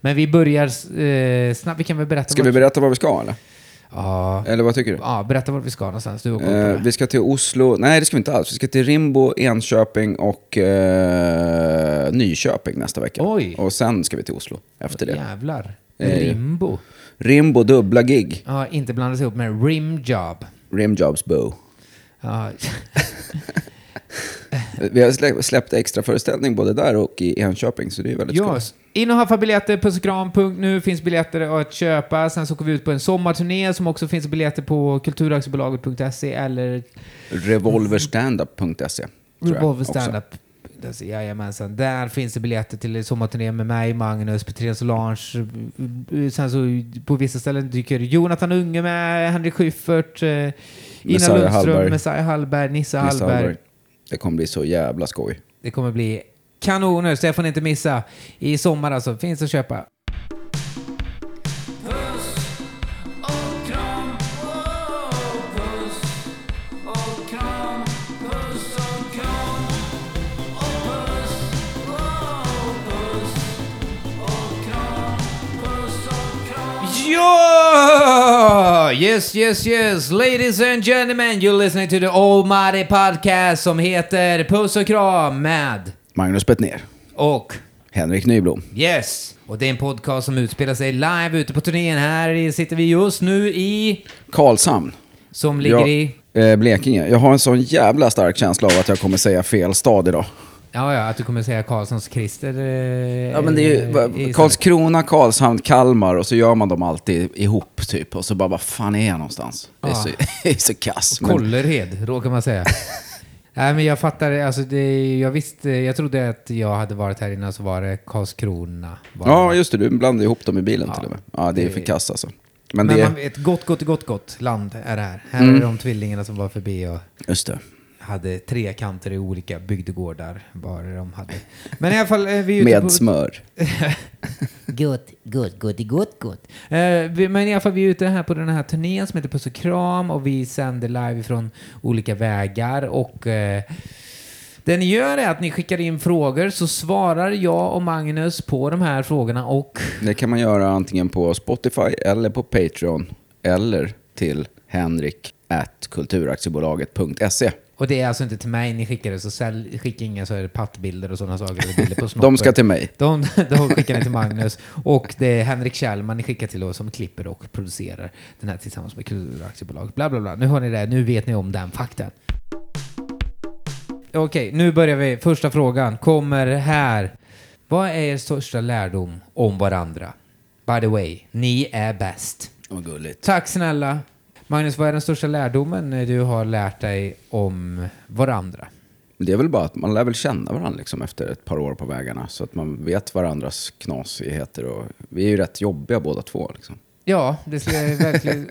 Men vi börjar eh, snabbt. Vi kan väl berätta. Ska vi berätta vad vi ska eller? Ja. Eller vad tycker du? ja, berätta vart vi ska någonstans. Du Eh, vi ska till Oslo. Nej, det ska vi inte alls. Vi ska till Rimbo, Enköping och eh, Nyköping nästa vecka. Oj. Och sen ska vi till Oslo efter det. Jävlar. Eh. Rimbo. Rimbo dubbla gig. Ja, inte blandas ihop med rimjob. Rimjobs Bow. Ja. Vi har slä- släppt extra föreställning både där och i Enköping, så det är väldigt Ja, skoj. In och haffa biljetter, puss och kram, punkt nu finns biljetter att köpa. Sen så går vi ut på en sommarturné som också finns biljetter på kulturaktiebolaget.se eller Revolverstandup.se. tror jag Revolver också. Standup. Alltså, Jajamensan. Där finns det biljetter till sommarturné med mig, Magnus, Petrén Solange. Sen så på vissa ställen dyker Jonathan Unge med, Henrik Schyffert, eh, Ina Messiah Lundström, Hallberg. Messiah Hallberg, Nisse. Hallberg. Det kommer bli så jävla skoj. Det kommer bli kanoner, så det får ni inte missa. I sommar alltså, finns att köpa. Ja! Yes, yes, yes. Ladies and gentlemen, you're listening to the Almighty Podcast som heter Puss och kram med Magnus Bettner. och Henrik Nyblom. Yes! Och det är en podcast som utspelar sig live ute på turnén. Här sitter vi just nu i... Karlshamn. Som ligger Ja, i... eh, Blekinge. Jag har en sån jävla stark känsla av att jag kommer säga fel stad idag. Ja, ja, att du kommer säga Karlssons Christer. Eh, Ja, men det är ju, Karlskrona, Karlshamn, Kalmar och så gör man dem alltid ihop typ. Och så bara, vad fan är jag någonstans? Det är Ja. så, det är så kass. Men, Kållered, råkar man säga. Nej, men jag fattar. Alltså det, jag visste, jag trodde att jag hade varit här innan så var det Karlskrona. Var ja, det. just det. Du blandade ihop dem i bilen Ja, till och med. Ja, det är det- för kass alltså. Men, Men det... man vet, gott, gott, gott, gott land är det här. Här Mm. är de tvillingarna som var förbi och Just det. Hade tre kanter i olika bygdegårdar. Bara de hade. Men i alla fall, eh, vi Med på... smör. Gott, gott, gott, gott, gott. Eh, men i alla fall, vi är ute här på den här turnén som heter Puss och kram och vi sänder live från olika vägar och eh, det ni gör är att ni skickar in frågor så svarar jag och Magnus på de här frågorna och Det kan man göra antingen på Spotify eller på Patreon. Eller till henrik at kulturaktiebolaget.se. och det är alltså inte till mig ni skickar det så sälj, skicka inga så är det pattbilder och sådana saker bilder på snoppen. De ska till mig. De, de skickar ni till Magnus och det är Henrik Kjellman ni skickar till oss som klipper och producerar den här tillsammans med Kulturaktiebolaget. Bla bla bla. Nu har ni det, nu vet ni om den faktan. Okej, nu börjar vi. Första frågan kommer här. Vad är er största lärdom om varandra? By the way, ni är bäst. Vad gulligt. Tack snälla. Magnus, vad är den största lärdomen du har lärt dig om varandra? Det är väl bara att man lär väl känna varandra liksom efter ett par år på vägarna. Så att man vet varandras knasigheter. Och vi är ju rätt jobbiga båda två. Liksom. Ja, det skulle jag verkligen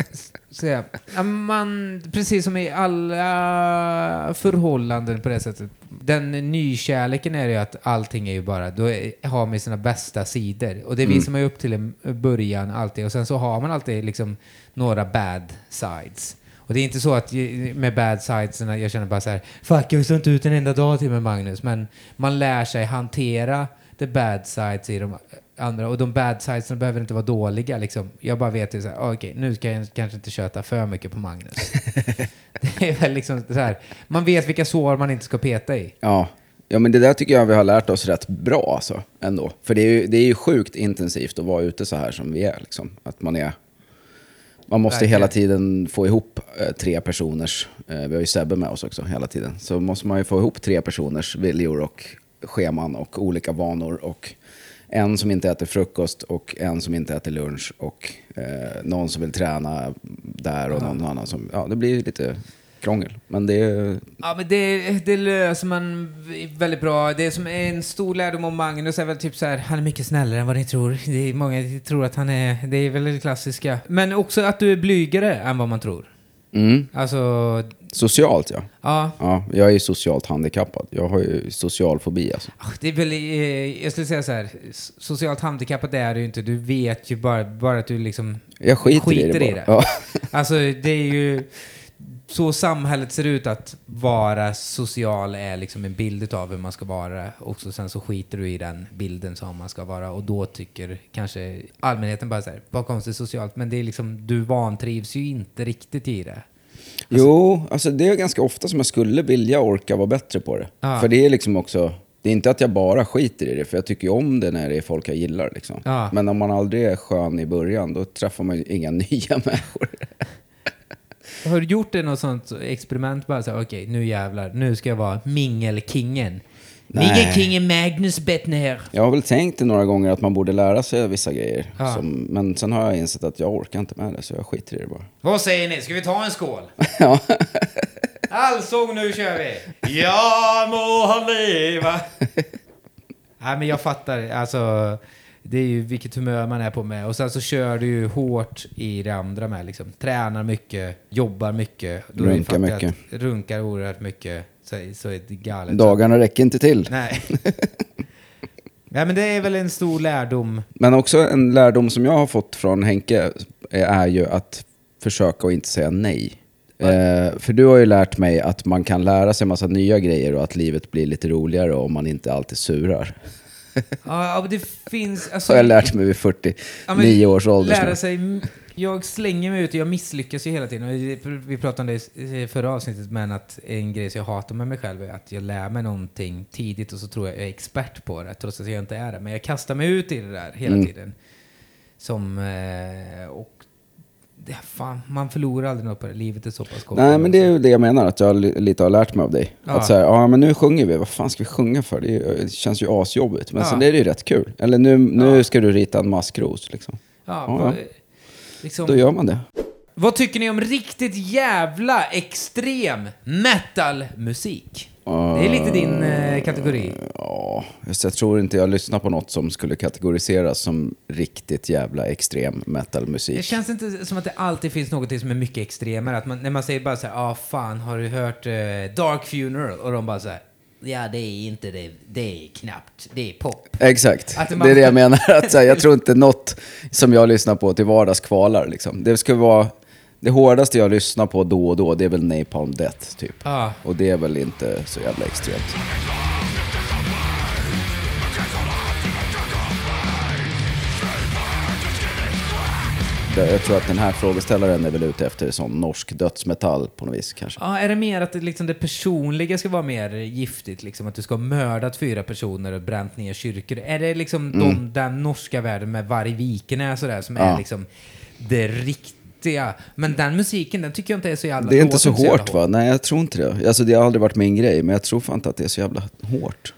säga. Man, precis som i alla förhållanden på det sättet. Den nykärleken är ju att allting är ju bara, då är, har man sina bästa sidor. Och det visar man ju upp till en början alltid. Och sen så har man alltid liksom några bad sides. Och det är inte så att med bad sides, jag känner bara så här, fuck jag står inte ut en enda dag till med Magnus. Men man lär sig hantera the bad sides i de andra. Och de bad sidesen behöver inte vara dåliga. Liksom. Jag bara vet ju så här, ah, okej, nu ska jag kanske inte köta för mycket på Magnus. det är väl liksom så här, man vet vilka sår man inte ska peta i. Ja. ja, men det där tycker jag vi har lärt oss rätt bra alltså, ändå. För det är ju, det är ju sjukt intensivt att vara ute så här som vi är. Liksom. Att man är... Man måste Verkligen. hela tiden få ihop eh, tre personers, eh, vi har ju Sebbe med oss också hela tiden, så måste man ju få ihop tre personers viljor och scheman och olika vanor och en som inte äter frukost och en som inte äter lunch och eh, någon som vill träna där och någon annan som, ja det blir lite krångel. Men det Ja, men det, det löser man väldigt bra. Det som är en stor lärdom om Magnus är väl typ så här, han är mycket snällare än vad ni tror. Det är många tror att han är, det är väl det klassiska. Men också att du är blygare än vad man tror. mm, Alltså, socialt ja. ja. Ja, jag är socialt handikappad. Jag har ju social fobi alltså. Ah, Det är väl, eh, jag skulle säga så här, socialt handikappad är du inte. Du vet ju bara, bara att du liksom Jag skiter, i det bara. Ja. Alltså det är ju, så samhället ser ut att vara social är liksom en bild av hur man ska vara och så, sen så skiter du i den bilden som man ska vara och då tycker kanske allmänheten bara så här, vad konstigt socialt, men det är liksom, du vantrivs ju inte riktigt i det. Jo, alltså det är ganska ofta som jag skulle vilja orka vara bättre på det. Ja. För det är liksom också, det är inte att jag bara skiter i det, för jag tycker ju om det när det är folk jag gillar. Liksom. Ja. Men om man aldrig är skön i början, då träffar man ju inga nya människor. Har du gjort det något sånt experiment bara så okej, nu jävlar, nu ska jag vara mingelkingen. Mingelkingen Magnus Bettner. Jag har väl tänkt det några gånger att man borde lära sig vissa grejer. Ja. Som, men sen har jag insett att jag orkar inte med det, så jag skiter i det bara. Vad säger ni, ska vi ta en skål? ja. Allsång, nu kör vi! Ja må han leva! Nej men jag fattar, alltså det är ju vilket humör man är på med. Och sen så kör du ju hårt i det andra med liksom. Tränar mycket, jobbar mycket. Runkar mycket. Att, runkar oerhört mycket. Så, så är det galet. Dagarna räcker inte till. Nej. Nej men det är väl en stor lärdom. Men också en lärdom som jag har fått från Henke är ju att försöka att inte säga nej. Eh, för du har ju lärt mig att man kan lära sig en massa nya grejer och att livet blir lite roligare om man inte alltid surar. Ja, men det finns... Alltså, Så har jag lärt mig vid 49 Ja, men års ålder. Lära sig... Jag slänger mig ut och jag misslyckas ju hela tiden. Vi- pratade om det i förra avsnittet, men att en grej som jag hatar med mig själv är att jag lär mig någonting tidigt och så tror jag jag är expert på det, trots att jag inte är det. Men jag kastar mig ut i det där hela Mm. tiden. Som... eh, Och... Det, fan, man förlorar aldrig något på det. Livet är så pass kort. Nej, men det är ju det jag menar, att jag li- lite har lärt mig av dig. Ja. Att så här, ja men nu sjunger vi, vad fan ska vi sjunga för? Det, är, ju- det känns ju asjobbigt, men Ja. sen är det ju rätt kul. Eller nu, nu Ja. ska du rita en maskros, liksom. Ja. Liksom, Då gör man det. Vad tycker ni om riktigt jävla extrem metalmusik? Det är lite din eh, kategori. Ja, jag tror inte jag lyssnar på något som skulle kategoriseras som riktigt jävla extrem Det metalmusik. känns inte som att det alltid finns något som är mycket extremare. Att man, när man säger bara så här, ah fan, har du hört eh, Dark Funeral? Och de bara så här, ja det är inte det, det är knappt, det är pop. Exakt, Att det man- är det jag menar. Att, här, jag tror inte något som jag lyssnar på till vardags kvalar. Liksom. Det ska vara... Det hårdaste jag lyssnar på då och då, det är väl Napalm Death, typ. Ja. Och det är väl inte så jävla extremt. Jag tror att den här frågeställaren är väl ute efter sån norsk dödsmetall på något vis kanske. Ja, är det mer att det, liksom, det personliga ska vara mer giftigt? Liksom, att du ska ha mördat fyra personer och bränt ner kyrkor? Är det liksom de, den norska världen med Varg Vikenäs och där som är Mm. Ja. liksom det riktiga? Men den musiken, den tycker jag inte är så jävla... Det är inte så jävla hårt va? Nej, jag tror inte det. Alltså det har aldrig varit min grej, men jag tror fan inte att det är så jävla hårt.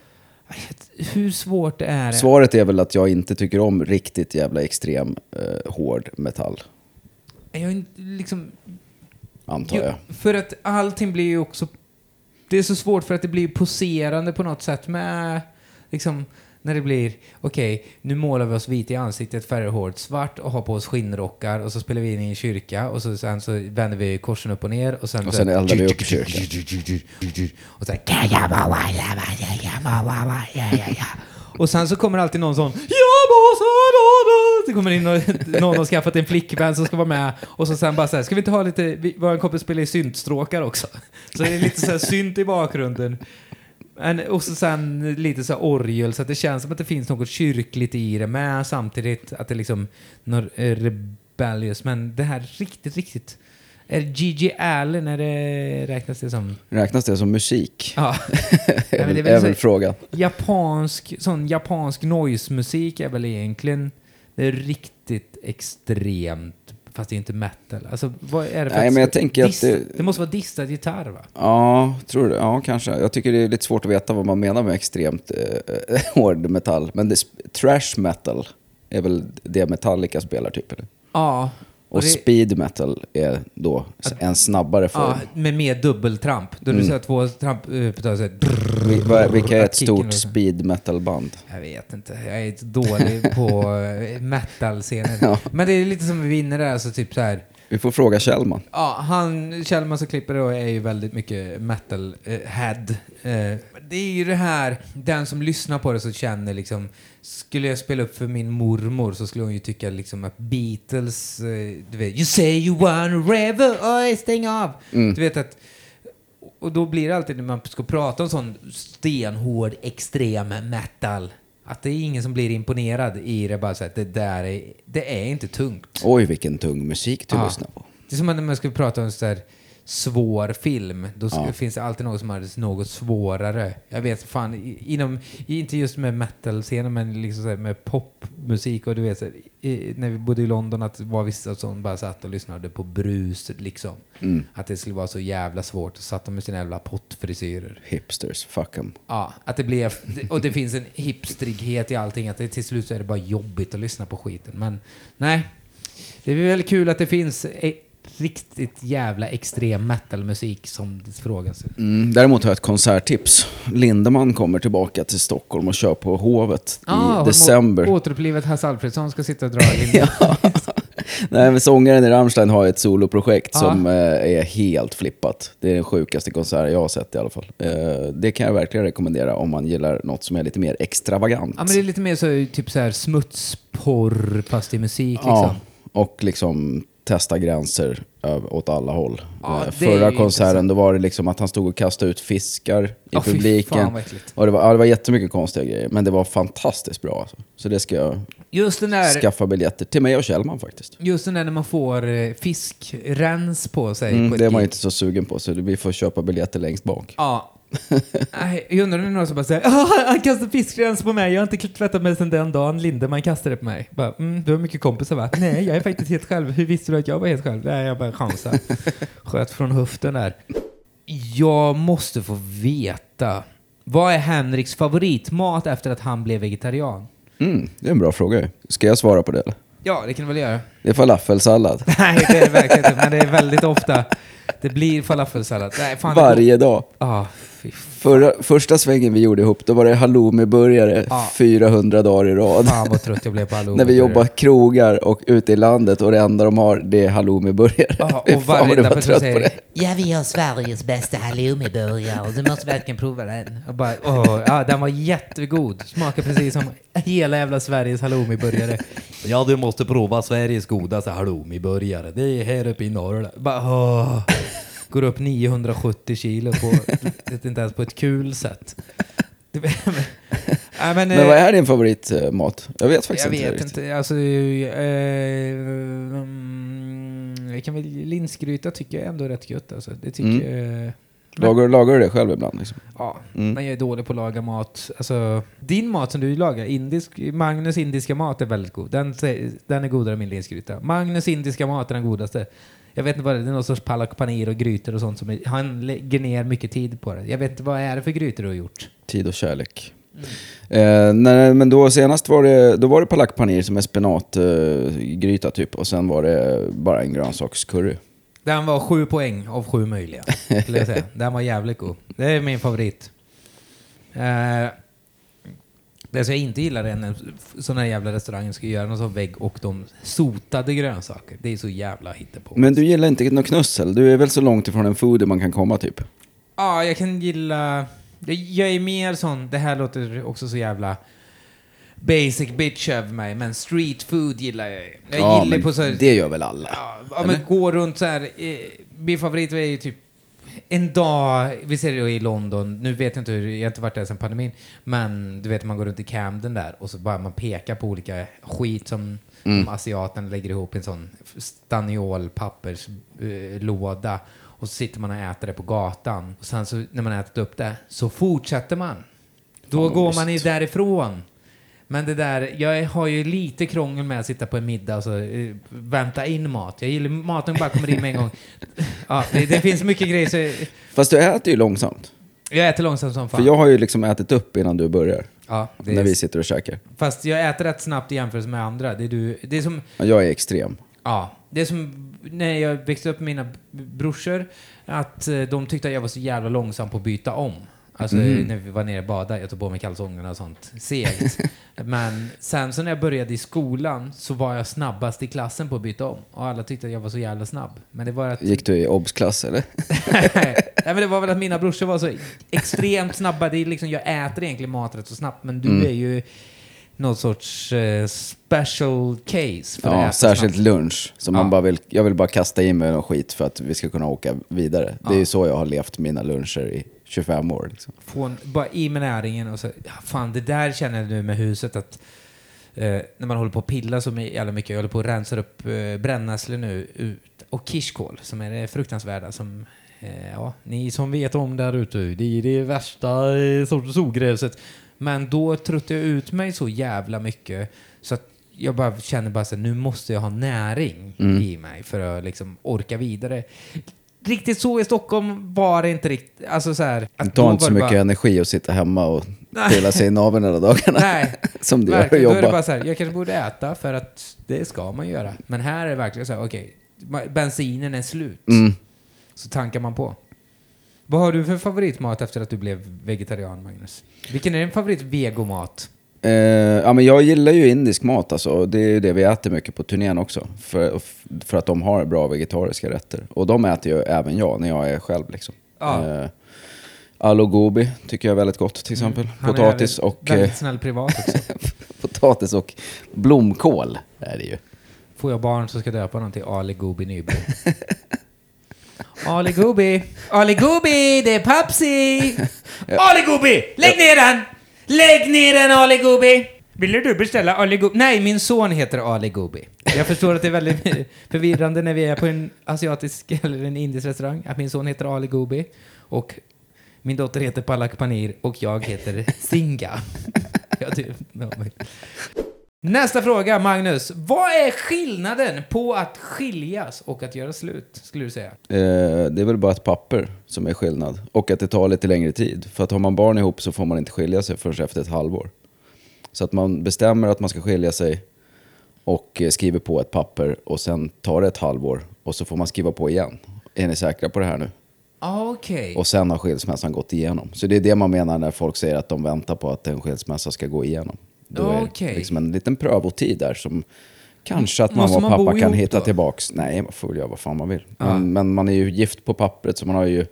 Hur svårt är det? Svaret är väl att jag inte tycker om riktigt jävla extrem eh, hård metall, Jag är inte liksom... antar Jo, jag. för att allting blir ju också... Det är så svårt för att det blir poserande på något sätt med... Liksom, när det blir, okej, nu målar vi oss vita i ansiktet, färgar håret svart och har på oss skinnrockar och så spelar vi in i en kyrka och så, sen så vänder vi korsen upp och ner och sen... Och sen eldar vi upp kyrkan. Och sen... Och sen så kommer alltid någon sån... Det kommer in och, någon har skaffat en flickvän som ska vara med och så sen bara så här, ska vi inte ha lite, vår kompis spelar i syntstråkar också. Så det är lite så här synt i bakgrunden. Men, och så sen lite så orgel så att det känns som att det finns något kyrkligt i det med samtidigt att det liksom något eh, rebellious. Men det här riktigt, riktigt... Är Gigi Allen, är det, räknas det som... Räknas det som musik? Ja. är, är väl, är väl frågan. japansk, sån japansk noise-musik är väl egentligen det är riktigt extremt, fast det är inte metal. Alltså vad är det för Nej, men jag tänker att det- det måste vara distad gitarr va? Ja, tror du? Ja, kanske. Jag tycker det är lite svårt att veta vad man menar med extremt eh, hård metall. Men det, trash metal är väl det Metallica spelar typ? Eller? Ja. Och det- speed metal är då en snabbare form. Ja, med mer dubbeltramp. Då du säger två tramp eh, på så här, Vi- vad- Vilka är ett stort speed metal-band? Jag vet inte. Jag är dålig på eh, metal-scenen. Ja. Men det är lite som vi vinner där, alltså typ så här. Vi får fråga Kjellman. Ja, han, Kjellman som klipper då är ju väldigt mycket metal eh. Eh, det är ju det här, den som lyssnar på det så känner liksom, skulle jag spela upp för min mormor så skulle hon ju tycka liksom att Beatles, eh, du vet, you say you wanna revel, oj stäng av! Mm. Du vet att, och då blir det alltid när man ska prata om sån stenhård extrem metal, att det är ingen som blir imponerad i det bara så att det där är, det är inte tungt. Oj, vilken tung musik du Ja. lyssnar på. Det är som när man ska prata om en sån där svår film. Då Ja. finns det alltid något som är något svårare. Jag vet fan, inom, inte just med metal-scenen, men liksom så med popmusik och du vet, så här, i, när vi bodde i London, att var vissa som bara satt och lyssnade på brus liksom. Mm. Att det skulle vara så jävla svårt. Och satt de med sina jävla pottfrisyrer. Hipsters, fuck 'em. Ja, att det blev, och det finns en hipstrighet i allting, att det, till slut så är det bara jobbigt att lyssna på skiten. Men nej, det är väl kul att det finns e- riktigt jävla extrem metalmusik som det frågas. Mm, däremot har jag ett konserttips. Lindemann kommer tillbaka till Stockholm och kör på Hovet Ah, i december. Återupplivet Hasse Alfredsson ska sitta och dra in. Nej, men sångaren i Rammstein har ett soloprojekt Ja. som eh, är helt flippat. Det är den sjukaste konserten jag har sett i alla fall. Eh, det kan jag verkligen rekommendera om man gillar något som är lite mer extravagant. Ja, men det är lite mer så, typ så här smutsporr fast i musik liksom. Ja, och liksom testa gränser åt alla håll. Ja, Eh, Förra konserten då var det liksom att han stod och kastade ut fiskar i fy publiken. fan och det, var, ja, det var jättemycket konstiga grejer, men det var fantastiskt bra. Alltså. Så det ska jag Just den där... skaffa biljetter till mig och Kjellman faktiskt. Just den där när man får eh, fiskrens på sig. Mm, på det är man inte så sugen på, så vi får köpa biljetter längst bak. Ja. Nej, Jag undrar om det är någon som bara säger ah, han kastade fiskrens på mig, jag har inte tvättat mig sedan den dagen Lindemann kastade på mig. Bara, mm, du har mycket kompisar va? Nej, jag är faktiskt helt själv. Hur visste du att jag var helt själv? Nej, jag bara chansade. Sköt från höften där. Jag måste få veta, vad är Henriks favoritmat efter att han blev vegetarian? Mm, det är en bra fråga. Ska jag svara på det eller? Ja, det kan du väl göra. Det är falafelsallad. Nej, det är det verkligen inte, men det är väldigt ofta det blir falafelsallad. Nej, fan, Varje dag. Ah, Förra, första svängen vi gjorde ihop, då var det halloumiburgare Ja. 400 dagar i rad. fan vad trött jag blev på halloumi. När vi jobbar krogar och ute i landet och det enda de har det är halloumiburgare. Ja, och varenda var person säger det. Ja, vi har Sveriges bästa halloumiburgare. Du måste verkligen prova den. Och bara, åh, ja, den var jättegod. Smakar precis som hela jävla Sveriges halloumiburgare. Ja, du måste prova Sveriges godaste halloumiburgare. Det är här uppe i Norrland. Bara, åh. Går upp 970 kilo på, vet inte ens på ett kul sätt. Nej, men, Men vad eh, är din favoritmat? Jag vet faktiskt jag inte. vet riktigt. inte. Alltså, eh, mm, jag kan väl, linsgryta tycker jag ändå är rätt gött. Alltså. Det tycker jag... Lagar, lagar du det själv ibland? Liksom? Ja, Mm. men jag är dålig på att laga mat. Alltså, din mat som du lagar, indisk, Magnus indiska mat är väldigt god. Den, den är godare än min linsgryta. Magnus indiska mat är den godaste. Jag vet inte vad det är, det är någon sorts palak paneer och grytor och sånt som är, han lägger ner mycket tid på det. Jag vet inte, vad är det för grytor du har gjort? Tid och kärlek. Eh, nej, men då senast var det, då var det palak paneer som är spenatgryta typ. Och sen var det bara en grönsakscurry. Den var sju poäng av sju möjliga, jag säga. Den var jävligt god. Det är min favorit. Eh, det som jag inte gillar är när sådana jävla restauranger ska göra någon sån vägg och de sotade grönsaker. Det är så jävla hittepå. Men du gillar inte något knussel? Du är väl så långt ifrån en foodie man kan komma typ? Ja, jag kan gilla... Jag, är mer sån, det här låter också så jävla basic bitch över mig, men street food gillar jag. Jag ja, gillar på så här, det gör väl alla? Ja, ja men gå runt så här. Eh, min favorit är ju typ en dag, vi ser det i London, nu vet jag inte hur, jag har inte varit där sedan pandemin, men du vet man går runt i Camden där och så bara man pekar på olika skit som Mm. de asiaterna lägger ihop i en sån staniol papperslåda och så sitter man och äter det på gatan och sen så när man ätit upp det så fortsätter man. Då går man ju därifrån. Men det där, jag har ju lite krångel med att sitta på en middag och så eh, vänta in mat. Jag gillar maten bara kommer in med en gång. Ja, det, det finns mycket grejer så Fast du äter ju långsamt. jag äter långsamt som fan. För jag har ju liksom ätit upp innan du börjar. ja, När är, vi sitter och käkar. Fast jag äter rätt snabbt i jämförelse med andra. Det är, du, det är som, Ja, Jag är extrem. ja, det är som när jag växte upp med mina brorsor, att eh, de tyckte att jag var så jävla långsam på att byta om. Alltså Mm. när vi var nere och badade, jag tog på mig kalsongerna och sånt. Segt. Men sen så när jag började i skolan så var jag snabbast i klassen på att byta om. Och alla tyckte att jag var så jävla snabb. Men det var att... Gick du i obs-klass eller? Nej, men det var väl att mina brorsor var så extremt snabba. Det är liksom, jag äter egentligen mat rätt så snabbt, men du Mm. är ju någon sorts eh, special case för Ja, särskilt snabbt. lunch. Så man Ja. bara vill, jag vill bara kasta i mig någon skit för att vi ska kunna åka vidare. Det är Ja. ju så jag har levt mina luncher i 25 år. Liksom. Få en, bara i med näringen och så, fan det där känner jag nu med huset att eh, när man håller på att pilla så jävla mycket, jag håller på att rensa upp eh, brännässlor nu ut, och kirskål som är det fruktansvärda som eh, ja, ni som vet om där ute, det är det värsta eh, sortens ogräset. Men då tröttade jag ut mig så jävla mycket så att jag bara känner bara så här, nu måste jag ha näring Mm. i mig för att liksom orka vidare. Riktigt så i Stockholm var det inte riktigt, alltså så här. Det att tar då inte så det mycket bara- energi att sitta hemma och pilla sig i naveln hela dagarna. Nej, Som det gör att verkligen. Då är det jobba. bara så här, jag kanske borde äta för att det ska man göra. Men här är det verkligen så här, okej, ma- bensinen är slut. Mm. Så tankar man på. Vad har du för favoritmat efter att du blev vegetarian, Magnus? Vilken är din favorit vegomat? Eh, ja, men jag gillar ju indisk mat alltså. Det är ju det vi äter mycket på turnén också. För, för att de har bra vegetariska rätter. Och de äter ju även jag när jag är själv. Liksom. Ja. Eh, Aloo gobi tycker jag är väldigt gott till exempel. Mm. Han är Potatis och, Väldigt eh, snäll privat också. potatis och blomkål är det ju. Får jag barn så ska jag döpa honom till Ali Gobi Nyberg. Ali Gobi! Ali Gobi, det är Papsi! Ali Gobi! Lägg ner den! Lägg ner den Ali Gobi! Vill du beställa Ali Gobi? Nej, min son heter Ali Gobi. Jag förstår att det är väldigt förvirrande när vi är på en asiatisk eller en indisk restaurang, att min son heter Ali Gobi och min dotter heter Palak Panir och jag heter Singa. Ja, det, ja, men- Nästa fråga, Magnus. Vad är skillnaden på att skiljas och att göra slut, skulle du säga? Eh, det är väl bara ett papper som är skillnad. Och att det tar lite längre tid. För att har man barn ihop så får man inte skilja sig förrän efter ett halvår. Så att man bestämmer att man ska skilja sig och eh, skriver på ett papper och sen tar det ett halvår och så får man skriva på igen. Är ni säkra på det här nu? Ah, Okej. Och sen har skilsmässan gått igenom. Så det är det man menar när folk säger att de väntar på att en skilsmässa ska gå igenom. Då är Okej. det liksom en liten prövotid där som kanske att mamma och man pappa kan hitta då? tillbaks. Nej, man får väl göra vad fan man vill. Ja. Men, men man är ju gift på pappret så man har ju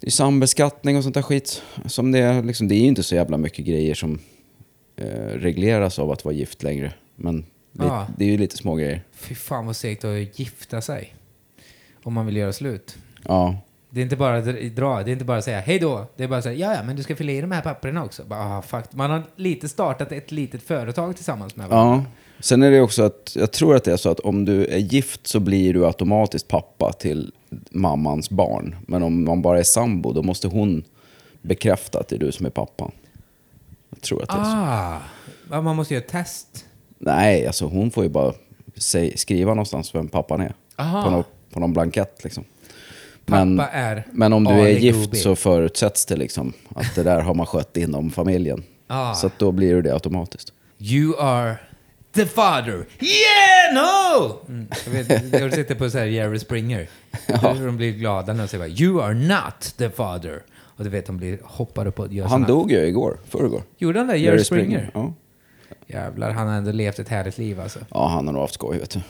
det är sambeskattning och sånt där skit. Som det, är, liksom, det är ju inte så jävla mycket grejer som eh, regleras av att vara gift längre. Men li- Ja. det är ju lite små grejer. Fy fan vad segt att gifta sig. Om man vill göra slut. Ja, Det är inte bara att dra, det är inte bara att säga hej då. Det är bara säga ja, ja, men du ska fylla i de här papperna också. Bara, ah, fuck. Man har lite startat ett litet företag tillsammans med varandra. Ja. Sen är det också att, jag tror att det är så att om du är gift så blir du automatiskt pappa till mammans barn. Men om man bara är sambo, då måste hon bekräfta att det är du som är pappan. Jag tror att det är så. Ah, man måste göra ett test. Nej, alltså hon får ju bara säg, skriva någonstans vem pappan är. Aha. På, nå, på någon blankett liksom. Pappa Men, är men om du är Ali gift Gobi. så förutsätts det liksom att det där har man skött inom familjen. Ah. Så att då blir det det automatiskt. You are the father. Yeah, no! Mm, jag, vet, jag sitter på så här Jerry Springer. Ja. De blir glada när de säger bara, You are not the father. Och du vet, de blir, hoppar upp och gör Han dog ju igår, förrgår. Gjorde han det? Jerry, Springer? Ja. Jävlar, han har ändå levt ett härligt liv alltså. ja, han har nog haft skoj vet du.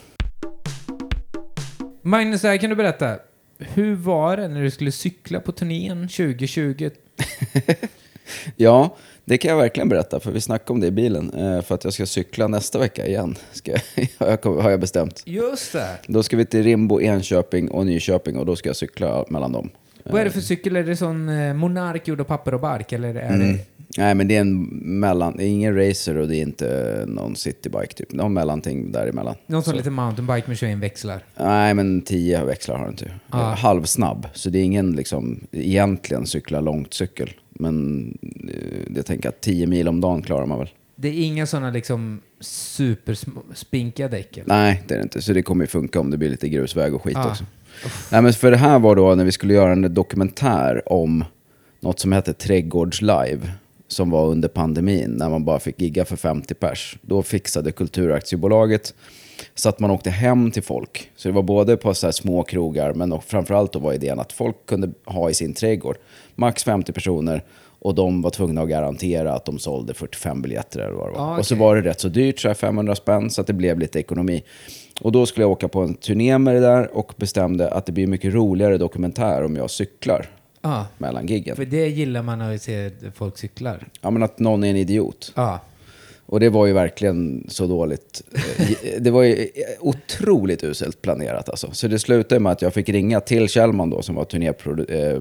Magnus, här kan du berätta. Hur var det när du skulle cykla på turnén 2020? Ja, det kan jag verkligen berätta, för vi snackade om det i bilen. Eh, för att jag ska cykla nästa vecka igen, ska jag, har jag- bestämt. Just det. Då ska vi till Rimbo, Enköping och Nyköping och då ska jag cykla mellan dem. Vad är det för cykel? Är det sån eh, Monark gjord av papper och bark? Eller är Mm. det... Nej, men det är en mellan, det är ingen racer och det är inte någon citybike typ. Någon mellanting däremellan. Någon sån Så- liten mountainbike med 21 växlar? Nej, men 10 växlar har den inte. Ah. Halvsnabb, så det är ingen liksom egentligen cykla långt cykel. Men eh, jag tänker att 10 mil om dagen klarar man väl. Det är inga såna liksom superspinkiga däck? eller? Nej, det är det inte. Så det kommer ju funka om det blir lite grusväg och skit Ah. också. Nej, men för det här var då när vi skulle göra en dokumentär om något som heter Trädgårds Live. Som var under pandemin när man bara fick gigga för 50 pers. Då fixade Kulturaktiebolaget Så att man åkte hem till folk. Så det var både på så här små krogar, men framförallt då var idén att folk kunde ha i sin trädgård max 50 personer och de var tvungna att garantera att de sålde 45 biljetter eller vad det var. Ah, Och så var det rätt så dyrt, så här 500 spänn, så att det blev lite ekonomi. Och då skulle jag åka på en turné med det där och bestämde att det blir mycket roligare dokumentär om jag cyklar mellan giggen. för det gillar man när vi ser folk cyklar. Ja, men att någon är en idiot. Ja. Och det var ju verkligen så dåligt. Eh, Det var ju otroligt uselt planerat alltså. Så det slutade med att jag fick ringa till Kjellman då, som var eh,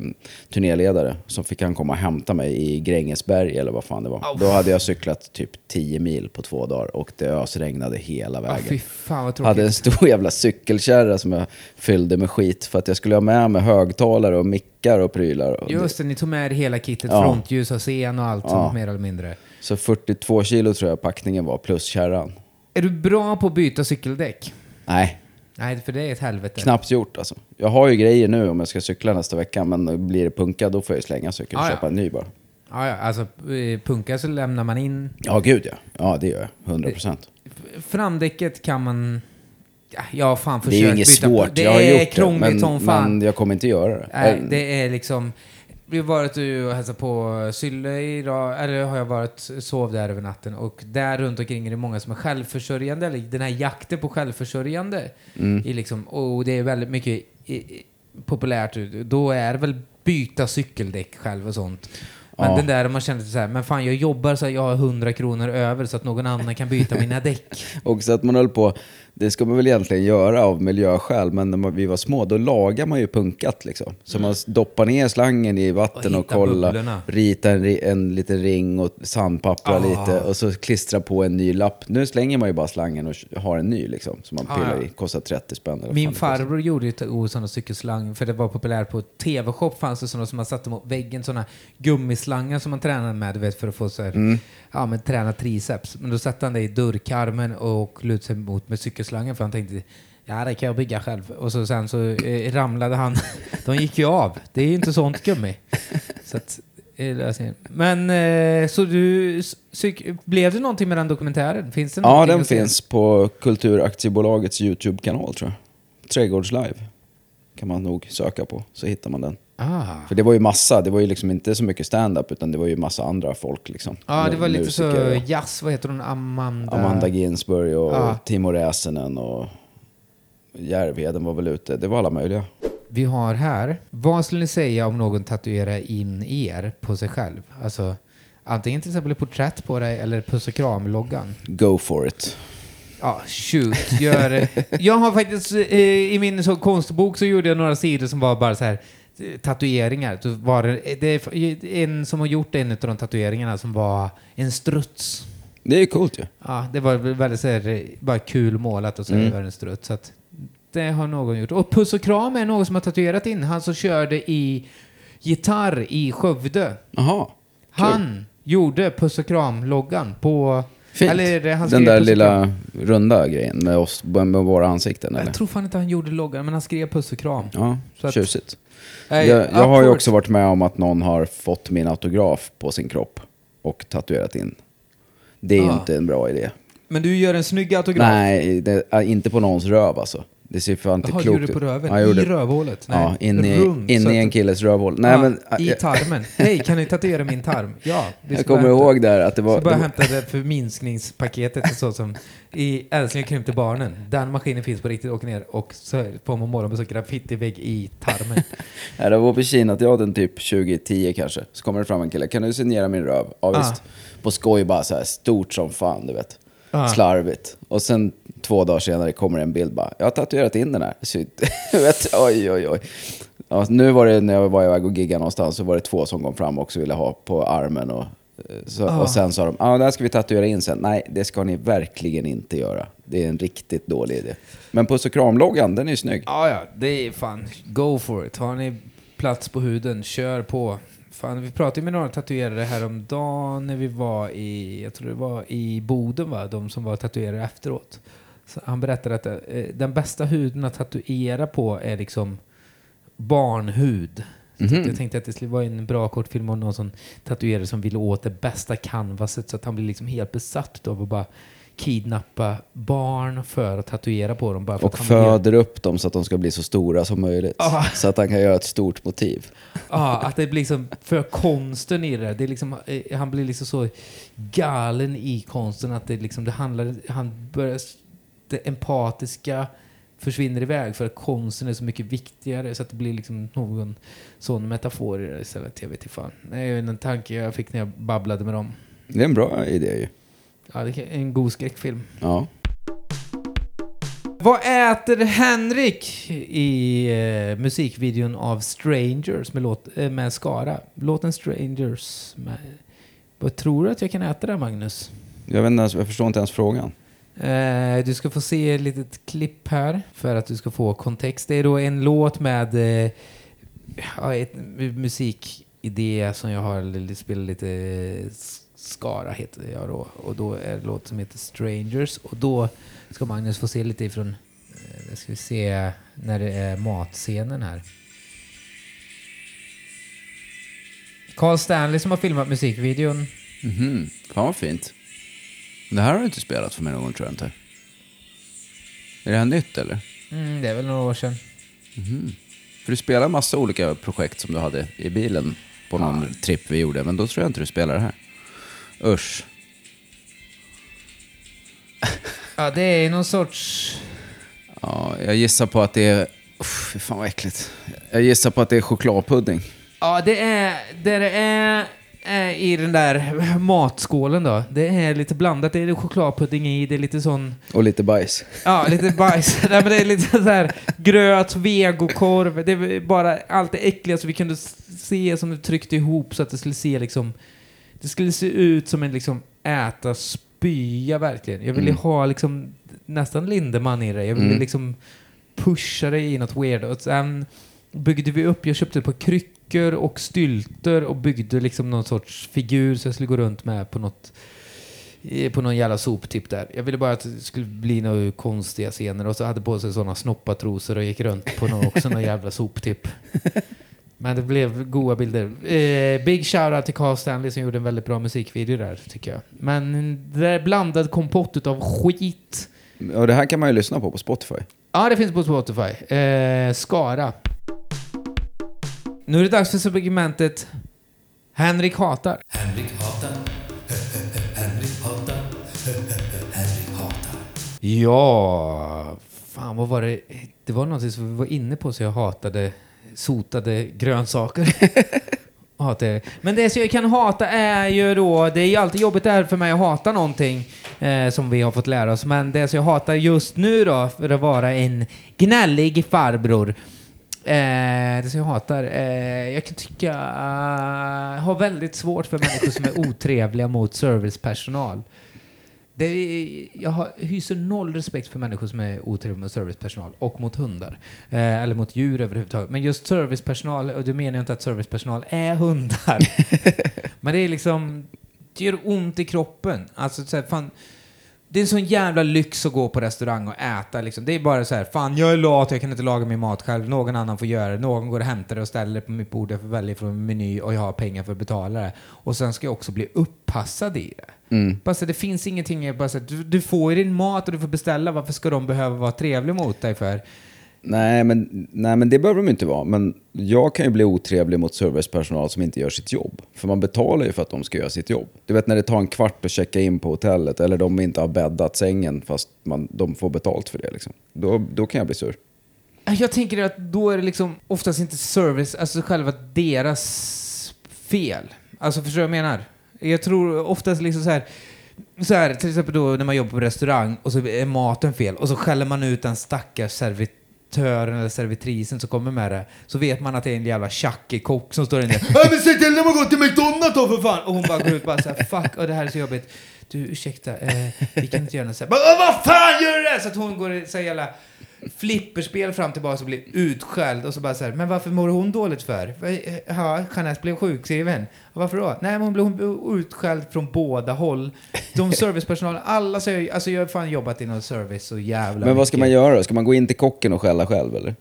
turnéledare. Så fick han komma och hämta mig i Grängesberg eller vad fan det var. Då hade jag cyklat typ 10 mil på två dagar och det ösregnade hela fy vägen. fan vad tråkigt. hade en stor jävla cykelkärra som jag fyllde med skit för att jag skulle ha med mig högtalare och mickar och prylar. Och Just det, ni tog med er hela kittet, Ja. frontljus och scen och allt Ja. sånt mer eller mindre. Så 42 kilo tror jag packningen var, plus kärran. Är du bra på att byta cykeldäck? Nej, Nej, för det är ett helvete. Knappt gjort alltså. Jag har ju grejer nu om jag ska cykla nästa vecka, men blir det punka då får jag ju slänga cykeln och Ah, ja. köpa en ny bara. Ja, ja, alltså eh, punka så lämnar man in. Ja, gud ja. Ja, det gör jag. 100 procent. Framdäcket kan man... Ja, jag har fan Det försökt är ju inget byta på- svårt. Det jag har är gjort krångligt det, men, som fan. men jag kommer inte göra det. Nej, Eh, det är liksom... Vi har varit och hälsat på Sylle idag, eller har jag varit, sov där över natten och där runt omkring är det många som är självförsörjande, eller den här jakten på självförsörjande. Mm. I liksom, och det är väldigt mycket i, i, populärt. Då är det väl byta cykeldäck själv och sånt. Men Ja. den där man känner så här, men fan jag jobbar så jag har 100 kronor över så att någon annan kan byta mina däck. Och så att man höll på, det ska man väl egentligen göra av miljöskäl, men när man- vi var små då lagar man ju punkat liksom. Så man doppar ner slangen i vatten Och och, kollar, bubblorna. ritar en, en liten ring och sandpapprar Ah. lite och så klistrar på en ny lapp. Nu slänger man ju bara slangen och har en ny liksom, som man Ah, pillar ja. i. Kostar 30 spänn Min farbror gjorde ju sådana cykelslang för det var populärt på TV-shop fanns det sådana som man satte mot väggen, sådana gummislangar som man tränade med du vet, för att få så här, Mm. ja men träna triceps. Men då satte han det i dörrkarmen och lutade sig mot med cykelslangen för han tänkte Ja, det kan jag bygga själv. Och så sen så eh, ramlade han. De gick ju av. Det är ju inte sånt gummi. Så att, eh. Men eh, så du, blev det någonting med den dokumentären? Finns det Ja, den finns på Kulturaktiebolagens YouTube-kanal tror jag. Trädgårdslive kan man nog söka på, så hittar man den. Ah. För det var ju massa, det var ju liksom inte så mycket stand-up utan det var ju massa andra folk liksom. Ja, det Mu- var lite så jazz. Vad heter hon? Amanda? Amanda Ginsburg och Ja. Timo Räsänen och Järvheden var väl ute. Det var alla möjliga. Vi har här. Vad skulle ni säga om någon tatuerar in er på sig själv? Alltså, antingen till exempel ett porträtt på dig eller puss och kram-loggan. Go for it. Ja, shoot. Gör det. Jag har faktiskt, eh, i min så konstbok så gjorde jag några sidor som var bara så här tatueringar. Då var det, det är en som har gjort en av de tatueringarna som var en struts. Det är coolt ju. Ja, det var väldigt så här, bara kul målat och så Mm. var det en struts. Så att det har någon gjort. Och Puss och Kram är någon som har tatuerat in. Han som körde i gitarr i Skövde. Kul. Han gjorde Puss och Kram-loggan på... Fint. Eller Den där lilla runda grejen med, oss, med våra ansikten eller? Jag tror fan inte han gjorde loggan, men han skrev Puss och Kram. Ja, Så att- tjusigt. Nej, Jag, jag har ju också varit med om att någon har fått min autograf på sin kropp och tatuerat in. Det är ju inte en bra idé. Men du gör en snygg autograf. Nej, det, är inte på någons röv alltså. Det ser fan inte Jaha, klokt gjorde du på röven? Ja, jag gjorde, I rövhålet? Ja, in i, runt, in så i en att- killes rövhål. Nej, ja, men, I jag, tarmen. Hej, kan ni tatuera min tarm? Ja. vi jag ska kommer hämta- ihåg där att det var... Så bara det var hämta det förminskningspaketet så som i Älskling krympte barnen. Den maskinen finns på riktigt. Åker ner och så på morgonen så graffitivägg i tarmen. Nej, det var på Kinateatern typ 2010 kanske. Så kommer det fram en kille. Kan du signera min röv? Ja Ah. visst. På skoj bara så här stort som fan, du vet. Ah. Slarvigt. Och sen två dagar senare kommer en bild bara. Jag har tatuerat in den här. Vet, oj, oj, oj. Ja, nu var det när jag var iväg och giggade någonstans så var det två som kom fram och också ville ha på armen. Och, eh, så, Ah. och sen sa de, ja ah, här ska vi tatuera in sen. Nej, det ska ni verkligen inte göra. Det är en riktigt dålig idé. Men puss och kram-loggan, den är ju snygg. Ja, ja, det är fan go for it. Har ni plats på huden, kör på. Fan, vi pratade med några tatuerare häromdagen när vi var i, jag tror det var i Boden va, de som var tatuerare efteråt. Så han berättade att eh, den bästa huden att tatuera på är liksom barnhud. Att Mhm. jag tänkte att det skulle vara en bra kortfilm om någon som tatuerare som ville åt det bästa canvaset så att han blir liksom helt besatt av att bara kidnappa barn för att tatuera på dem. Bara för Och att han föder upp dem så att de ska bli så stora som möjligt. Ja. Så att han kan göra ett stort motiv. Ja, att det blir liksom för konsten i det. det är liksom, eh, han blir liksom så galen i konsten att det liksom, det handlar, han börjar, det empatiska försvinner iväg för att konsten är så mycket viktigare så att det blir liksom någon sån metafor i det istället. Jag vet inte fan. Det är en tanke jag fick när jag babblade med dem. Det är en bra idé ju. Ja, det är en god skräckfilm. Ja. Vad äter Henrik i eh, musikvideon av Strangers med, låt, eh, med Skara? Låten Strangers. Med, vad tror du att jag kan äta där, Magnus? Jag, vet inte, jag förstår inte ens frågan. Eh, du ska få se ett litet klipp här för att du ska få kontext. Det är då en låt med eh, ett musikidé som jag har spelat lite Skara heter jag då. Och då är det låt som heter Strangers. Och då ska Magnus få se lite ifrån, eh, ska vi se när det är matscenen här. Carl Stanley som har filmat musikvideon. Mhm. Fan vad fint. Det här har du inte spelat för mig någon gång tror jag inte. Är det här nytt eller? Mm, det är väl några år sedan. För du spelar massa olika projekt som du hade i bilen på någon tripp vi gjorde. Men då tror jag inte du spelar det här. Usch. Ja, det är någon sorts... Ja, jag gissar på att det är... Uff, fy fan vad äckligt. Jag gissar på att det är chokladpudding. Ja, det är... Det är, är i den där matskålen då. Det är lite blandat. Det är chokladpudding i, det är lite sån... Och lite bajs. Ja, lite bajs. Nej, men det är lite så här gröt, vegokorv. Det är bara allt det äckliga som vi kunde se som du tryckte ihop så att det skulle se liksom... Det skulle se ut som en liksom äta spya verkligen. Jag ville Mm. ha liksom nästan Lindemann i det. Jag ville Mm. liksom pusha det i något weird. Och sen byggde vi upp, jag köpte ett par kryckor och stylter och byggde liksom någon sorts figur så jag skulle gå runt med på något eh, på någon jävla soptipp där. Jag ville bara att det skulle bli några konstiga scener och så hade på sig sådana snoppatrosor och gick runt på någon, också någon jävla soptipp. Men det blev goda bilder. Eh, big shoutout till Carl Stanley som gjorde en väldigt bra musikvideo där, tycker jag. Men det är blandad kompott utav skit. Och det här kan man ju lyssna på på Spotify. Ja, det finns på Spotify. Eh, Skara. Nu är det dags för segmentet Henrik hatar. Henrik hatar. Henrik hatar. Henrik hatar. Ja, fan vad var det? Det var någonting som vi var inne på så jag hatade sotade grönsaker. Hatar. Men det som jag kan hata är ju då, det är ju alltid jobbigt där för mig att hata någonting eh, som vi har fått lära oss. Men det som jag hatar just nu då, för att vara en gnällig farbror. Eh, det som jag hatar, eh, jag kan tycka, uh, har väldigt svårt för människor som är otrevliga mot servicepersonal. Det är, jag har, hyser noll respekt för människor som är otrevliga mot servicepersonal och mot hundar. Eh, eller mot djur överhuvudtaget. Men just servicepersonal, och då menar jag inte att servicepersonal är hundar. Men det är liksom, det gör ont i kroppen. Alltså så här, fan, det är en sån jävla lyx att gå på restaurang och äta liksom. Det är bara så här, fan jag är lat, jag kan inte laga min mat själv. Någon annan får göra det. Någon går och hämtar det och ställer det på mitt bord. Jag får välja från en meny och jag har pengar för att betala det. Och sen ska jag också bli uppassad i det. Mm. Bara så, det finns ingenting, bara så, du, du får din mat och du får beställa. Varför ska de behöva vara trevliga mot dig för? Nej men, nej, men det behöver de inte vara. Men jag kan ju bli otrevlig mot servicepersonal som inte gör sitt jobb. För man betalar ju för att de ska göra sitt jobb. Du vet när det tar en kvart att checka in på hotellet eller de inte har bäddat sängen fast man, de får betalt för det. Liksom. Då, då kan jag bli sur. Jag tänker att då är det liksom oftast inte service, alltså själva deras fel. Alltså förstår du vad jag menar? Jag tror oftast liksom så här, så här, till exempel då när man jobbar på restaurang och så är maten fel och så skäller man ut den stackars servitören eller servitrisen som kommer med det. Så vet man att det är en jävla tjackig kock som står inne. Ja men säg till dem att gå till McDonalds då för fan! Och hon bara går ut och bara såhär, fuck, och det här är så jobbigt. Du ursäkta, eh, vi kan inte göra något så här. Bara, "Åh, Vad fan gör du det? Så att hon går så här jävla flipperspel fram tillbaka och blir utskälld och så bara så här, men varför mår hon dåligt för? Ja, Jeanette blev sjukskriven. Varför då? Nej, men hon blev hon blev utskälld från båda håll. De servicepersonalen, alla säger, alltså jag har fan jobbat inom service så jävla Men vad ska mycket. man göra då? Ska man gå in till kocken och skälla själv eller?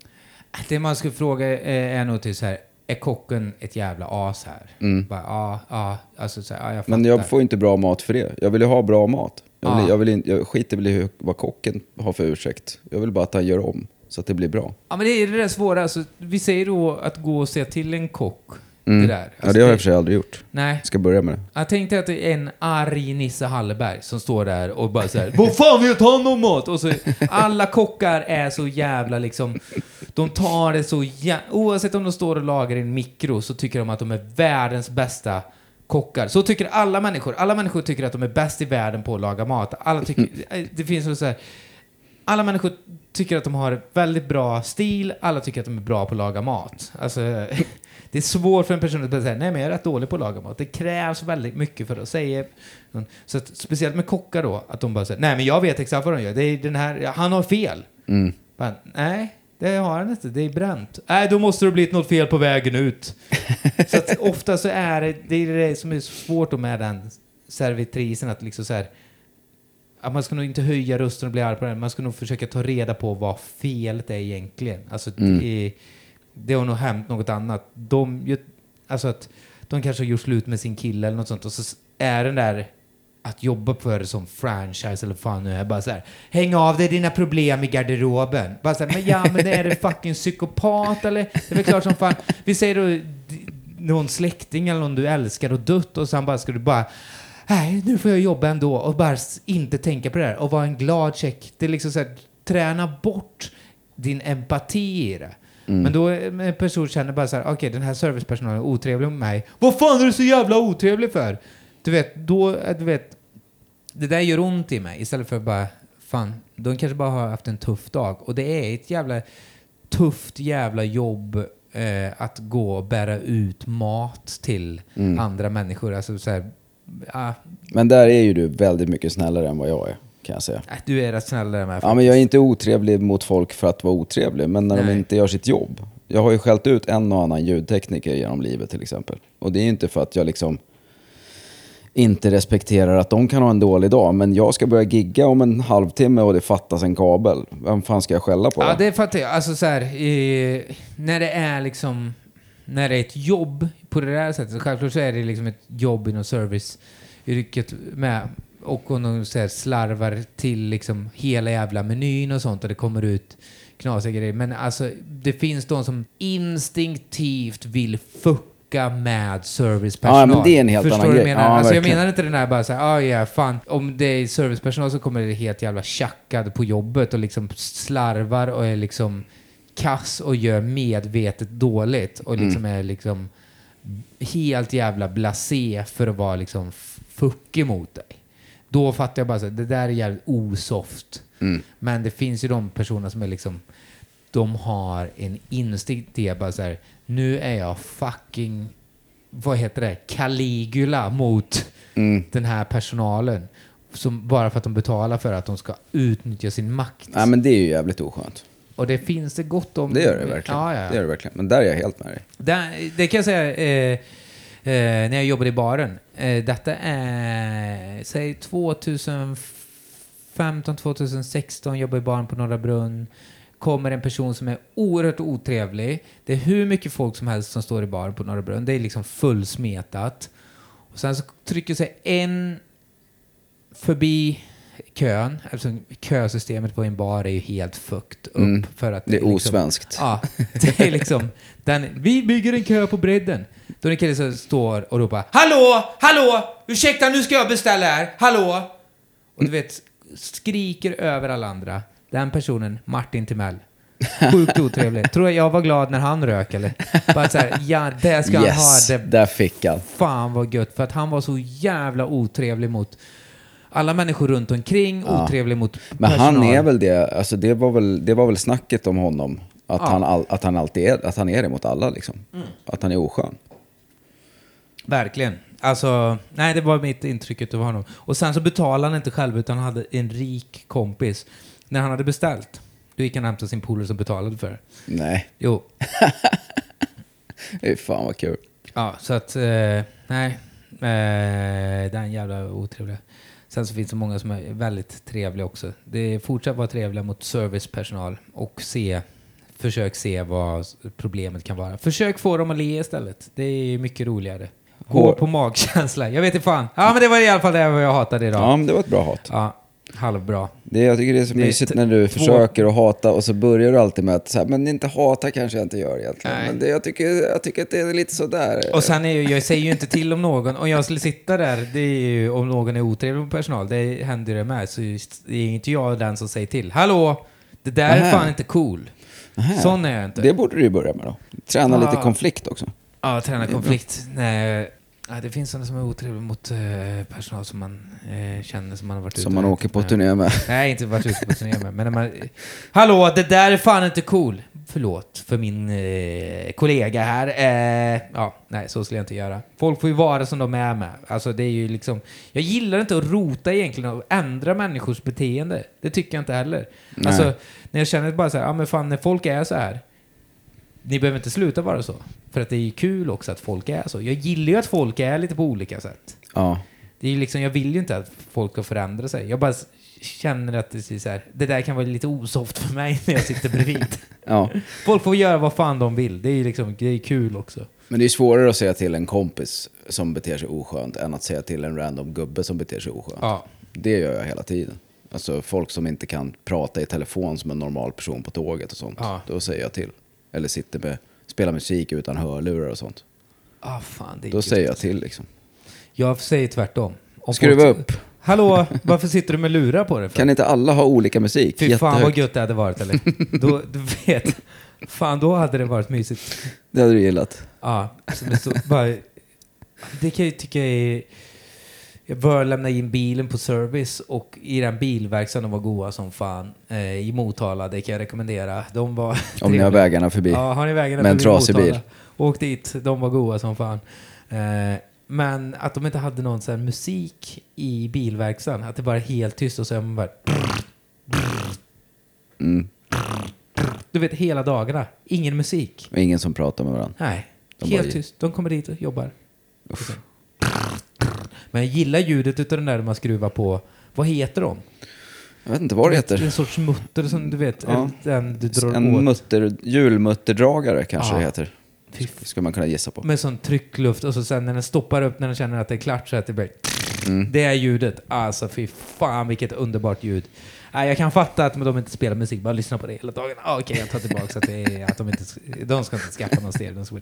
Det man skulle fråga eh, är nog till så här, är kocken ett jävla as här? Bara, ja, ja, alltså så här, ja, jag fattar. Mm. Men jag får inte bra mat för det. Jag vill ju ha bra mat. Jag, vill, Ja. jag, vill in, jag skiter väl i vad kocken har för ursäkt. Jag vill bara att han gör om så att det blir bra. Ja, men det är det där svåra. Alltså, vi säger då att gå och se till en kock. Mm. Det där. ja, Alltså, det har jag i och för sig aldrig gjort. Nej. Ska börja med det. Jag tänkte att det är en arg Nisse Hallberg som står där och bara såhär Vad fan vet han om mat? Och så alla kockar är så jävla liksom De tar det så jävla... Oavsett om de står och lagar i en mikro så tycker de att de är världens bästa kockar. Så tycker alla människor. Alla människor tycker att de är bäst i världen på att laga mat. Alla tycker... Det finns så här... Alla människor tycker att de har väldigt bra stil, alla tycker att de är bra på att laga mat. Alltså, det är svårt för en person att säga nej men jag är rätt dålig på att laga mat. Det krävs väldigt mycket för att säga... Så att, speciellt med kockar då, att de bara säger nej men jag vet exakt vad de gör. Det är den här, han har fel. Mm. Bara, nej, det har han inte. Det är bränt. Nej, då måste det blivit något fel på vägen ut. så att ofta så är det, det är det som är svårt då med den servitrisen, att liksom så här, att man ska nog inte höja rösten och bli arg på den. Man ska nog försöka ta reda på vad felet är egentligen. Alltså, Mm. det, det har nog hänt något annat. De, alltså att de kanske har gjort slut med sin kille eller något sånt och så är den där att jobba för det som franchise eller vad fan nu är bara så här. Häng av dig dina problem i garderoben. Bara så här, men ja, men är det fucking psykopat eller? Det är väl klart som fan. Vi säger då någon släkting eller någon du älskar och dött och sen bara ska du bara Nej, nu får jag jobba ändå och bara inte tänka på det här och vara en glad check. Det är liksom så här, träna bort din empati i det. Men då är en person känner bara så här, okej den här servicepersonalen är otrevlig mot mig. Vad fan är du så jävla otrevlig för? Du vet, då, du vet, det där gör ont i mig istället för bara, fan, de kanske bara har haft en tuff dag. Och det är ett jävla tufft jävla jobb eh, att gå och bära ut mat till andra människor. Alltså så här, ah, Men där är ju du väldigt mycket snällare än vad jag är, kan jag säga. äh, du är rätt snällare med Ja, men jag är inte otrevlig mot folk för att vara otrevlig, men när de Nej. inte gör sitt jobb. Jag har ju skällt ut en och annan ljudtekniker genom livet till exempel. Och det är inte för att jag liksom inte respekterar att de kan ha en dålig dag, men jag ska börja gigga om en halvtimme och det fattas en kabel. Vem fan ska jag skälla på? Ja, det fattar jag. Alltså så här, eh, när det är liksom, när det är ett jobb på det där sättet, så självklart så är det liksom ett jobb inom serviceyrket med. Och de så här slarvar till liksom hela jävla menyn och sånt och det kommer ut knasiga grejer. Men alltså, det finns de som instinktivt vill fucka med servicepersonal. Ja, men det är en helt Förstår annan du grej. jag menar? Ja, alltså, jag verkligen. menar inte den där bara såhär, ah, ja fan, om det är servicepersonal så kommer det helt jävla tjackad på jobbet och liksom slarvar och är liksom kass och gör medvetet dåligt och liksom är liksom helt jävla blasé för att vara liksom fuck emot dig. Då fattar jag bara här, det där är jävligt osoft. Men det finns ju de personer som är liksom, de har en instinkt att bara så här, nu är jag fucking, vad heter det, Caligula mot den här personalen. Som, bara för att de betalar för att de ska utnyttja sin makt. Nej, men det är ju jävligt oskönt. Och det finns det gott om. Det gör det verkligen. Ja, ja, ja. Det gör det verkligen. Men där är jag helt med dig. Det, det kan jag säga eh, Eh, när jag jobbade i baren. Eh, detta är, säg 2015, 2016, jobbade i baren på Norra Brunn. Kommer en person som är oerhört otrevlig. Det är hur mycket folk som helst som står i baren på Norra Brunn. Det är liksom fullsmetat. Och sen så trycker sig en förbi kön, eftersom kösystemet på en bar är ju helt fucked upp. Mm. För att Det är liksom- osvenskt. Ja, det är liksom den, vi bygger en kö på bredden. Då är det en kille som står och ropar Hallå! Hallå! Ursäkta, nu ska jag beställa här. Hallå! Och du vet, skriker över alla andra. Den personen, Martin Timell. Sjukt otrevlig. Tror jag jag var glad när han rök eller? Bara så här, ja, det ska Yes, han ha. Det där fick han. fan vad gött. För att han var så jävla otrevlig mot alla människor runt omkring. Ja. Otrevlig mot Men personal. han är väl det, alltså det var väl, det var väl snacket om honom. Att, Ja. han, all, att han alltid är, att han är det mot alla liksom. Att han är oskön. Verkligen. Alltså, nej det var mitt intryck av honom. Och sen så betalade han inte själv utan han hade en rik kompis. När han hade beställt, då gick han och hämtade sin polare som betalade för det. Nej, Jo, fy fan vad kul. ja så att, eh, nej. Eh, den jävla otrevliga. Sen så finns det många som är väldigt trevliga också. Det är fortsatt vara trevliga mot servicepersonal och se försök se vad problemet kan vara. Försök få dem att le istället. Det är mycket roligare. Gå Hår- på magkänsla. Jag vet inte fan. Ja, men det var i alla fall det jag hatade idag. Ja, men det var ett bra hat. Ja, halvbra. Det, jag tycker det är så Det är mysigt när du försöker att hata och så börjar du alltid med att så här, men inte hata kanske jag inte gör egentligen. Nej. Men det, jag, tycker, jag tycker att det är lite sådär. Och sen är ju, jag säger ju inte till om någon, om jag skulle sitta där, det är ju om någon är otrevlig mot personal, det händer ju det med, så är inte jag den som säger till. Hallå! Det där är Nähä. fan inte cool. Nähä. Sån är jag inte. Det borde du ju börja med då. Träna Ah. lite konflikt också. Ja, träna konflikt. Nej, ja, det finns sådana som är otrevliga mot eh, personal som man eh, känner som man har varit ute Som man åker på turné med. Nej, inte varit ute på turné med. Men när man... Hallå, det där är fan inte cool. Förlåt för min eh, kollega här. Eh, ja, nej, så skulle jag inte göra. Folk får ju vara som de är med. Alltså, det är ju liksom... Jag gillar inte att rota egentligen och ändra människors beteende. Det tycker jag inte heller. Nej. Alltså, när jag känner bara så här, ja men fan, när folk är så här. Ni behöver inte sluta vara så. För att det är kul också att folk är så. Jag gillar ju att folk är lite på olika sätt. Ja. Det är liksom, jag vill ju inte att folk ska förändra sig. Jag bara känner att det, är så här, det där kan vara lite osoft för mig när jag sitter bredvid. ja. Folk får göra vad fan de vill. Det är liksom, det är kul också. Men det är svårare att säga till en kompis som beter sig oskönt än att säga till en random gubbe som beter sig oskönt. Ja. Det gör jag hela tiden. Alltså folk som inte kan prata i telefon som en normal person på tåget och sånt. Ja. Då säger jag till. Eller sitter med, spelar musik utan hörlurar och sånt. Ah, fan, det är Då säger jag till liksom. Jag säger tvärtom. Om Skruva folk- upp. Hallå, varför sitter du med lurar på dig? För? Kan inte alla ha olika musik? Fy fan vad gött det hade varit eller? Då, du vet. Fan, då hade det varit mysigt. Det hade du gillat. Ja, så det, så, bara, det kan jag ju tycka är... Jag bör lämna in bilen på service och i den bilverkstaden, de var goa som fan. Eh, I Motala, det kan jag rekommendera. De var Om ni har vägarna förbi. Ja, har ni vägarna Med en trasig bil. Åk dit, de var goa som fan. Eh, men att de inte hade någon sån musik i bilverkstaden, att det bara är helt tyst och så är man bara... Mm. Du vet, hela dagarna. Ingen musik. Och ingen som pratar med varandra. Nej, De helt bara- tyst. De kommer dit och jobbar. Men jag gillar ljudet utav den där man skruvar på. Vad heter de? Jag vet inte vad det En heter. sorts mutter som du vet. Ja. Den du drar En åt. mutter, julmutterdragare kanske Ja. det heter. Ska man kunna gissa på. Med sån tryckluft och så sen när den stoppar upp när den känner att det är klart så att det blir... Mm. Det är ljudet. Alltså fy fan vilket underbart ljud. Nej, jag kan fatta att de inte spelar musik, bara lyssnar på det hela dagen. Ah, Okej, jag tar tillbaka att, det är, att de inte... De ska inte skaffa någon stereo. ska-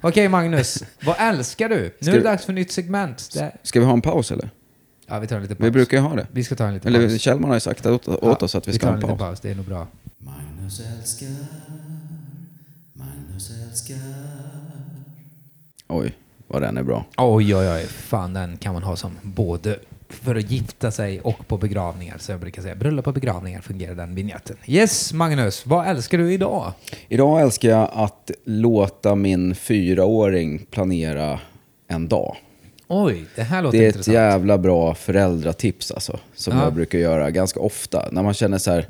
Okej Magnus, vad älskar du? Nu Ska är det dags för nytt segment. Det... Ska vi ha en paus eller? Ja, vi tar en liten paus. Vi brukar ju ha det. Vi ska ta en liten Eller paus. Kjellman har ju sagt åt, åt oss att vi ska tar ha en en liten paus. paus. Det är nog bra. Magnus älskar, Magnus älskar. Oj, vad den är bra. Oj, oj, oj. Fan, den kan man ha som både för att gifta sig och på begravningar. Så jag brukar säga bröllop och begravningar fungerar den vignetten. Yes, Magnus. Vad älskar du idag? Idag älskar jag att låta min fyraåring planera en dag. Oj, det här låter Det är ett intressant. jävla bra föräldratips alltså. Som Ja. jag brukar göra ganska ofta. När man känner så här,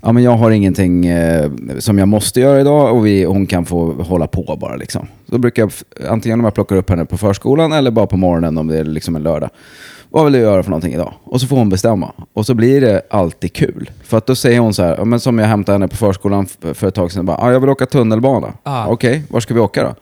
ja men jag har ingenting eh, som jag måste göra idag och vi, hon kan få hålla på bara liksom. Då brukar jag, antingen om jag plockar upp henne på förskolan eller bara på morgonen om det är liksom en lördag. Vad vill du göra för någonting idag? Och så får hon bestämma. Och så blir det alltid kul. För att då säger hon så här, ja, men som jag hämtade henne på förskolan för ett tag sedan. Bara, ah, jag vill åka tunnelbana. Ah. Okej, var ska vi åka då?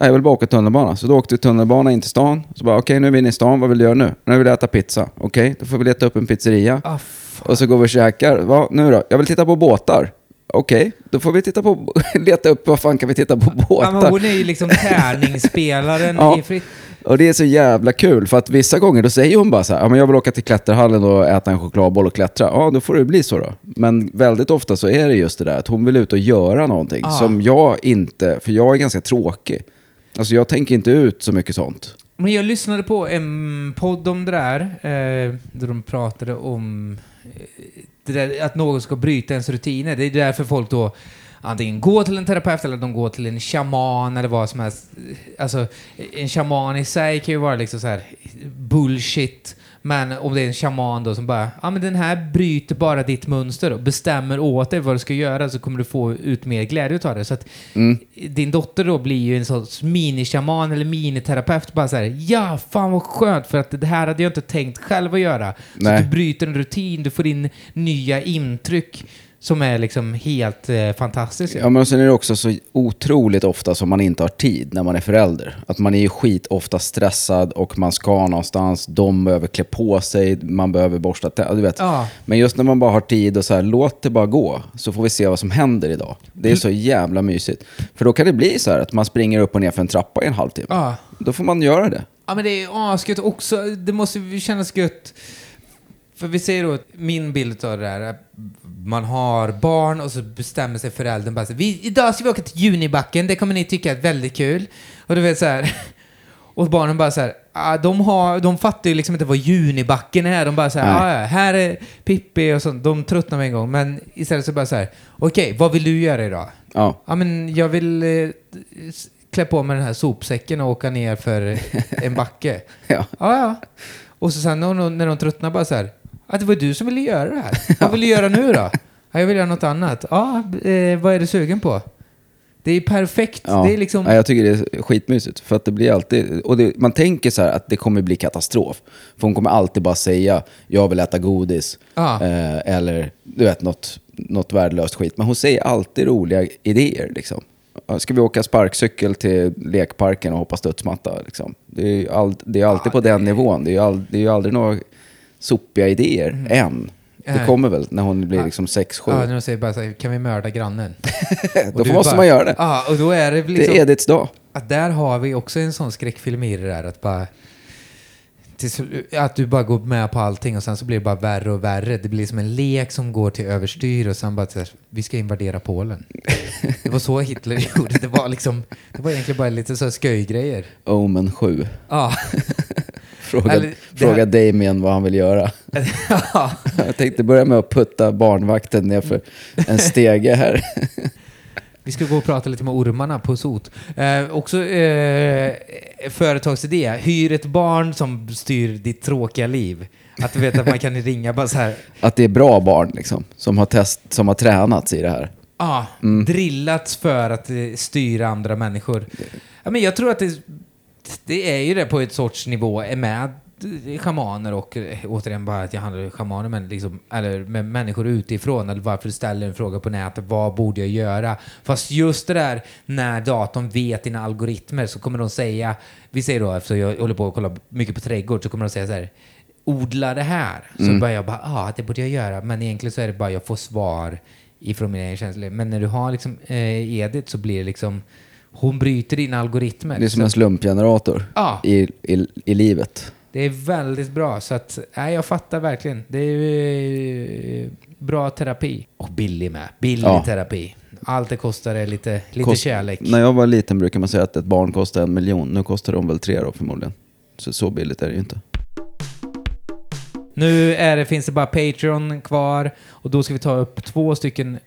"Ja, Jag vill bara åka tunnelbana. Så då åkte vi tunnelbana in till stan. Så bara, okej nu är vi inne i stan, vad vill du göra nu? Nu vill jag äta pizza. Okej, då får vi leta upp en pizzeria. Ah. Och så går vi och käkar. Va, nu då? Jag vill titta på båtar. Okej, då får vi titta på, leta upp vad fan kan vi titta på Ja, men båtar. hon är ju liksom tärningsspelaren Ja. i fritt... Och det är så jävla kul för att vissa gånger då säger hon bara så här, ja men jag vill åka till klätterhallen och äta en chokladboll och klättra. Ja, då får det bli så då. Men väldigt ofta så är det just det där att hon vill ut och göra någonting Ah. som jag inte, för jag är ganska tråkig. Alltså jag tänker inte ut så mycket sånt. Men jag lyssnade på en podd om det där, eh, där de pratade om där, att någon ska bryta ens rutiner. Det är därför folk då antingen går till en terapeut eller de går till en shaman eller vad som helst. Alltså, en shaman i sig kan ju vara liksom så här bullshit. Men om det är en shaman då som bara, ja men den här bryter bara ditt mönster och bestämmer åt dig vad du ska göra så kommer du få ut mer glädje utav det. Så att Mm. din dotter då blir ju en sorts minishaman eller miniterapeut. Bara så här, ja, fan vad skönt för att det här hade jag inte tänkt själv att göra. Så Nej. du bryter en rutin, du får in nya intryck. Som är liksom helt eh, fantastiskt. Ja, men sen är det också så otroligt ofta som man inte har tid när man är förälder. Att man är ju skit ofta stressad och man ska någonstans, de behöver klä på sig, man behöver borsta tänderna, du vet. Ja. Men just när man bara har tid och så här, låt det bara gå, så får vi se vad som händer idag. Det är så jävla mysigt. För då kan det bli så här att man springer upp och ner för en trappa i en halvtimme. Ja. Då får man göra det. Ja men det är asgött också. Det måste kännas gött. För vi säger då, min bild av det där, att man har barn och så bestämmer sig föräldern bara så, vi, idag ska vi åka till Junibacken, det kommer ni tycka är väldigt kul. Och du vet så här, och barnen bara så här, ah, de, har, de fattar ju liksom inte vad Junibacken är. De bara så här, ah, ja, här är Pippi och sånt. De tröttnar med en gång. Men istället så bara så här, okej, vad vill du göra idag? Ja. Ja, men jag vill eh, klä på mig den här sopsäcken och åka ner för en backe. Ja. Ja, ja. Och så sen när de, när de tröttnar bara så här, ja, det var du som ville göra det här. Vad vill du göra nu då? Ja, jag vill göra något annat. Ja, eh, vad är du sugen på? Det är perfekt. Ja. Det är liksom... ja, jag tycker det är skitmysigt. För att det blir alltid... Och det, man tänker så här att det kommer bli katastrof. För hon kommer alltid bara säga jag vill äta godis. Eh, eller du vet, något, något värdelöst skit. Men hon säger alltid roliga idéer. Liksom. Ska vi åka sparkcykel till lekparken och hoppa studsmatta? Liksom. Det, är all, det är alltid på den nivån. Det är all, det är aldrig några sopiga idéer än. Det kommer väl när hon blir liksom 6-7. Ja, när de säger bara så här, kan vi mörda grannen? Då måste bara- man göra det. Ja, och då är det liksom... Det är Ediths dag. Att där har vi också en sån skräckfilm i det där att bara... till Att du bara går med på allting och sen så blir det bara värre och värre. Det blir som en lek som går till överstyr och sen bara här, vi ska invadera Polen. Det var så Hitler gjorde. Det var liksom, det var egentligen bara lite så här sköjgrejer. Omen 7. Ja. Fråga, Eller, fråga här- Damien vad han vill göra. ja. Jag tänkte börja med att putta barnvakten ner för en stege här. Vi ska gå och prata lite med ormarna på sot. Eh, också eh, företagsidé. Hyr ett barn som styr ditt tråkiga liv. Att du vet att man kan ringa bara så här. Att det är bra barn liksom, som har, test, som har tränats i det här. Ja, drillats för att eh, styra andra människor. Ja, men jag tror att det, det är ju det på ett sorts nivå är med schamaner och eh, återigen bara att jag handlar om schamaner men liksom, eller med människor utifrån eller varför du ställer en fråga på nätet, vad borde jag göra? Fast just det där när datorn vet dina algoritmer så kommer de säga, vi säger då eftersom jag håller på att kolla mycket på trädgård så kommer de säga så här odla det här. Så börjar jag bara, ja ah, det borde jag göra. Men egentligen så är det bara jag får svar ifrån mina egna känslor. Men när du har liksom eh, Edith så blir det liksom, hon bryter dina algoritmer. Det är som en slumpgenerator Ja. i, i, i livet. det är väldigt bra. Så att, nej, jag fattar verkligen. Det är eh, bra terapi. Och billig med. Billig Ja. terapi. Allt det kostar är lite, lite Kost- kärlek. När jag var liten brukar man säga att ett barn kostar en miljon. Nu kostar de väl tre då förmodligen. Så, så billigt är det ju inte. Nu är det, finns det bara Patreon kvar och då ska vi ta upp två stycken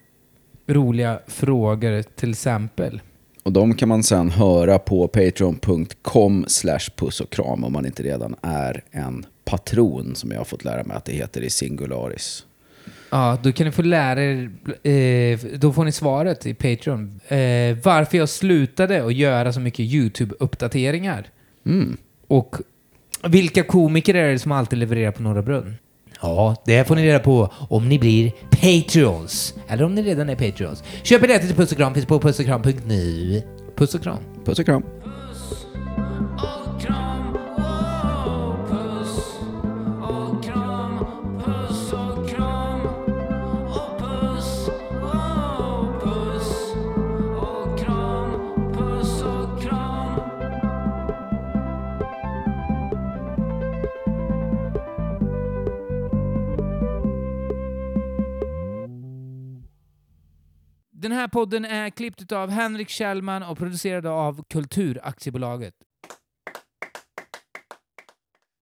roliga frågor till exempel. Och de kan man sen höra på patreon.com slash puss och kram om man inte redan är en patron som jag har fått lära mig att det heter i singularis. Ja, då kan ni få lära er, eh, då får ni svaret i Patreon. Eh, varför jag slutade att göra så mycket YouTube-uppdateringar. Mm. Och vilka komiker är det som alltid levererar på Norra Brunn? Ja, det får ni reda på om ni blir Patreons. Eller om ni redan är Patreons. Köp biljetter till Puss och Kram finns på pussochkram.nu. Puss och kram. Puss och kram. Den här podden är klippt av Henrik Kjellman och producerad av Kulturaktiebolaget.